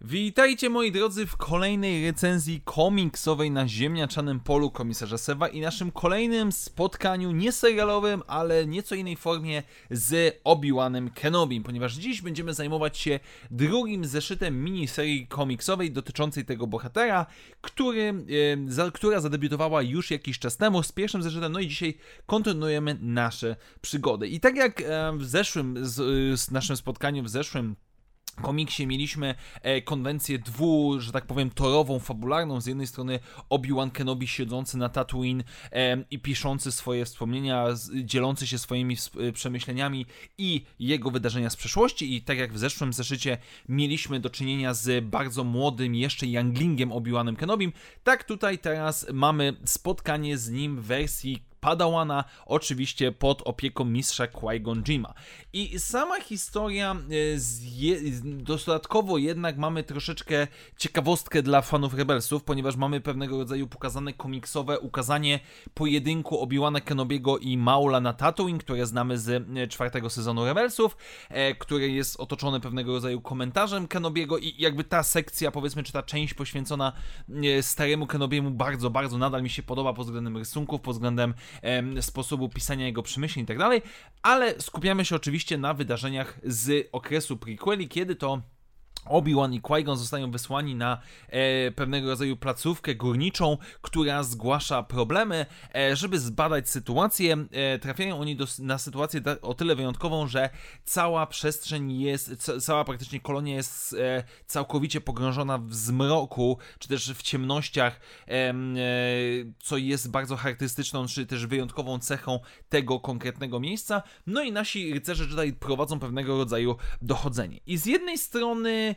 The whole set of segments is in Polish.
Witajcie moi drodzy w kolejnej recenzji komiksowej na ziemniaczanym polu komisarza Sewa i naszym kolejnym spotkaniu nie serialowym, ale nieco innej formie z Obi-Wanem Kenobim, ponieważ dziś będziemy zajmować się drugim zeszytem miniserii komiksowej dotyczącej tego bohatera, który, za, która zadebiutowała już jakiś czas temu z pierwszym zeszytem, no i dzisiaj kontynuujemy nasze przygody. I tak jak w zeszłym, z, z naszym spotkaniu w zeszłym komiksie mieliśmy e, konwencję dwu, że tak powiem, torową, fabularną. Z jednej strony Obi-Wan Kenobi siedzący na Tatooine e, i piszący swoje wspomnienia, dzielący się swoimi e, przemyśleniami i jego wydarzenia z przeszłości. I tak jak w zeszłym zeszycie mieliśmy do czynienia z bardzo młodym, jeszcze younglingiem Obi-Wanem Kenobim, tak tutaj teraz mamy spotkanie z nim w wersji Padawana, oczywiście pod opieką mistrza Qui-Gon Jima. I sama historia, e, dodatkowo jednak mamy troszeczkę ciekawostkę dla fanów Rebelsów, ponieważ mamy pewnego rodzaju pokazane komiksowe ukazanie pojedynku Obi-Wana Kenobiego i Maula na Tatooine, które znamy z e, czwartego sezonu Rebelsów, e, który jest otoczony pewnego rodzaju komentarzem Kenobiego i jakby ta sekcja, powiedzmy, czy ta część poświęcona staremu Kenobiemu bardzo, bardzo nadal mi się podoba pod względem rysunków, pod względem sposobu pisania jego przemyśleń i tak dalej, ale skupiamy się oczywiście na wydarzeniach z okresu prequeli, kiedy to Obi-Wan i Qui-Gon zostają wysłani na e, pewnego rodzaju placówkę górniczą, która zgłasza problemy, e, żeby zbadać sytuację. E, trafiają oni do, na sytuację o tyle wyjątkową, że cała przestrzeń jest, cała praktycznie kolonia jest e, całkowicie pogrążona w zmroku, czy też w ciemnościach, e, co jest bardzo charakterystyczną, czy też wyjątkową cechą tego konkretnego miejsca. No i nasi rycerze Jedi prowadzą pewnego rodzaju dochodzenie. I z jednej strony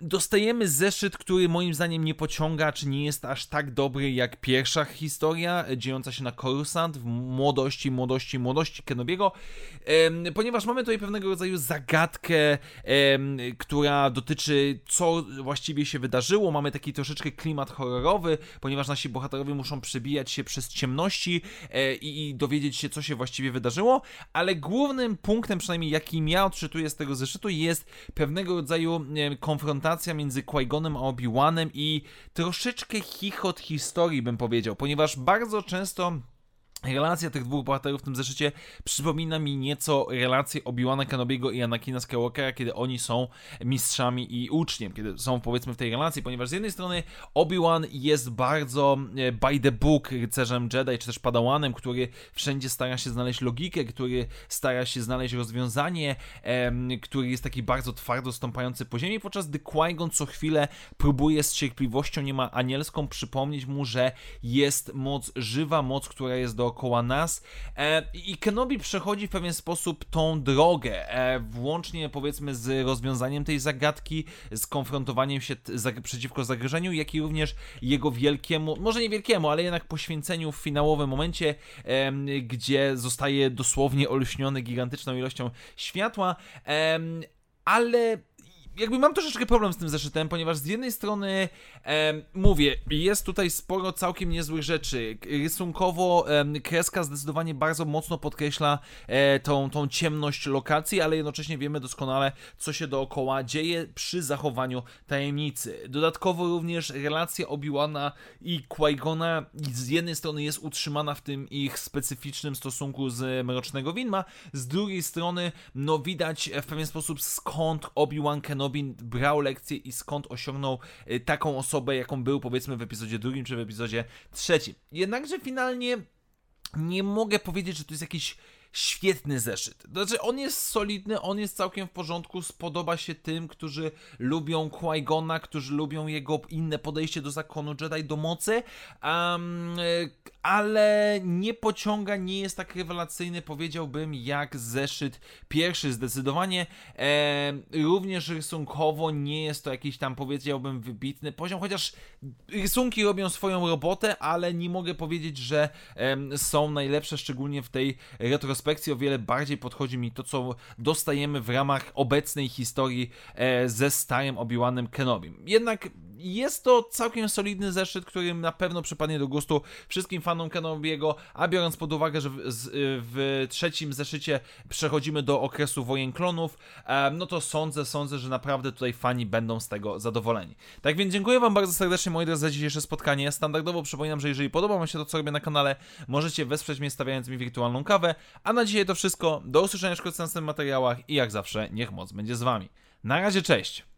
dostajemy zeszyt, który moim zdaniem nie pociąga, czy nie jest aż tak dobry jak pierwsza historia dziejąca się na Coruscant w młodości, młodości, młodości Kenobiego, ponieważ mamy tutaj pewnego rodzaju zagadkę, która dotyczy co właściwie się wydarzyło. Mamy taki troszeczkę klimat horrorowy, ponieważ nasi bohaterowie muszą przebijać się przez ciemności e, i dowiedzieć się, co się właściwie wydarzyło, ale głównym punktem, przynajmniej jaki ja odczytuję z tego zeszytu, jest pewnego rodzaju konfrontacja konfrontacja między Qui-Gonem a Obi-Wanem i troszeczkę chichot historii, bym powiedział, ponieważ bardzo często Relacja tych dwóch bohaterów w tym zeszycie przypomina mi nieco relację Obi-Wana Kenobiego i Anakina Skywalkera, kiedy oni są mistrzami i uczniem, kiedy są powiedzmy w tej relacji, ponieważ z jednej strony Obi-Wan jest bardzo e, by the book rycerzem Jedi, czy też padawanem, który wszędzie stara się znaleźć logikę, który stara się znaleźć rozwiązanie, który jest taki bardzo twardo stąpający po ziemi, podczas gdy Qui-Gon co chwilę próbuje z cierpliwością niemal anielską przypomnieć mu, że jest moc żywa, moc, która jest do dookoła nas. E, I Kenobi przechodzi w pewien sposób tą drogę, e, włącznie powiedzmy z rozwiązaniem tej zagadki, z konfrontowaniem się przeciwko zagrożeniu, jak i również jego wielkiemu, może nie wielkiemu, ale jednak poświęceniu w finałowym momencie, gdzie zostaje dosłownie olśniony gigantyczną ilością światła. ale jakby mam troszeczkę problem z tym zeszytem, ponieważ z jednej strony e, mówię, jest tutaj sporo całkiem niezłych rzeczy. Rysunkowo e, kreska zdecydowanie bardzo mocno podkreśla e, tą, tą ciemność lokacji, ale jednocześnie wiemy doskonale, co się dookoła dzieje przy zachowaniu tajemnicy. Dodatkowo również relacja Obi-Wana i Qui-Gona z jednej strony jest utrzymana w tym ich specyficznym stosunku z Mrocznego Widma, z drugiej strony no widać w pewien sposób skąd Obi-Wan Kenobi Nobin brał lekcję i skąd osiągnął y, taką osobę, jaką był powiedzmy w epizodzie drugim czy w epizodzie trzecim. Jednakże finalnie nie mogę powiedzieć, że to jest jakiś świetny zeszyt. Znaczy, on jest solidny, on jest całkiem w porządku, spodoba się tym, którzy lubią Qui-Gona, którzy lubią jego inne podejście do zakonu Jedi, do mocy, um, ale nie pociąga, nie jest tak rewelacyjny, powiedziałbym, jak zeszyt pierwszy zdecydowanie. E, również rysunkowo nie jest to jakiś tam, powiedziałbym, wybitny poziom, chociaż rysunki robią swoją robotę, ale nie mogę powiedzieć, że e, są najlepsze, szczególnie w tej retrospekcji. O wiele bardziej podchodzi mi to, co dostajemy w ramach obecnej historii e, ze starym Obi-Wanem Kenobim. Jednak jest to całkiem solidny zeszyt, który na pewno przypadnie do gustu wszystkim fanom Kenobiego, a biorąc pod uwagę, że w, w trzecim zeszycie przechodzimy do okresu wojen klonów, no to sądzę, sądzę, że naprawdę tutaj fani będą z tego zadowoleni. Tak więc dziękuję Wam bardzo serdecznie, moi drodzy, za dzisiejsze spotkanie. Standardowo przypominam, że jeżeli podoba Wam się to, co robię na kanale, możecie wesprzeć mnie stawiając mi wirtualną kawę. A na dzisiaj to wszystko. Do usłyszenia w następnych materiałach i jak zawsze, niech moc będzie z Wami. Na razie, cześć!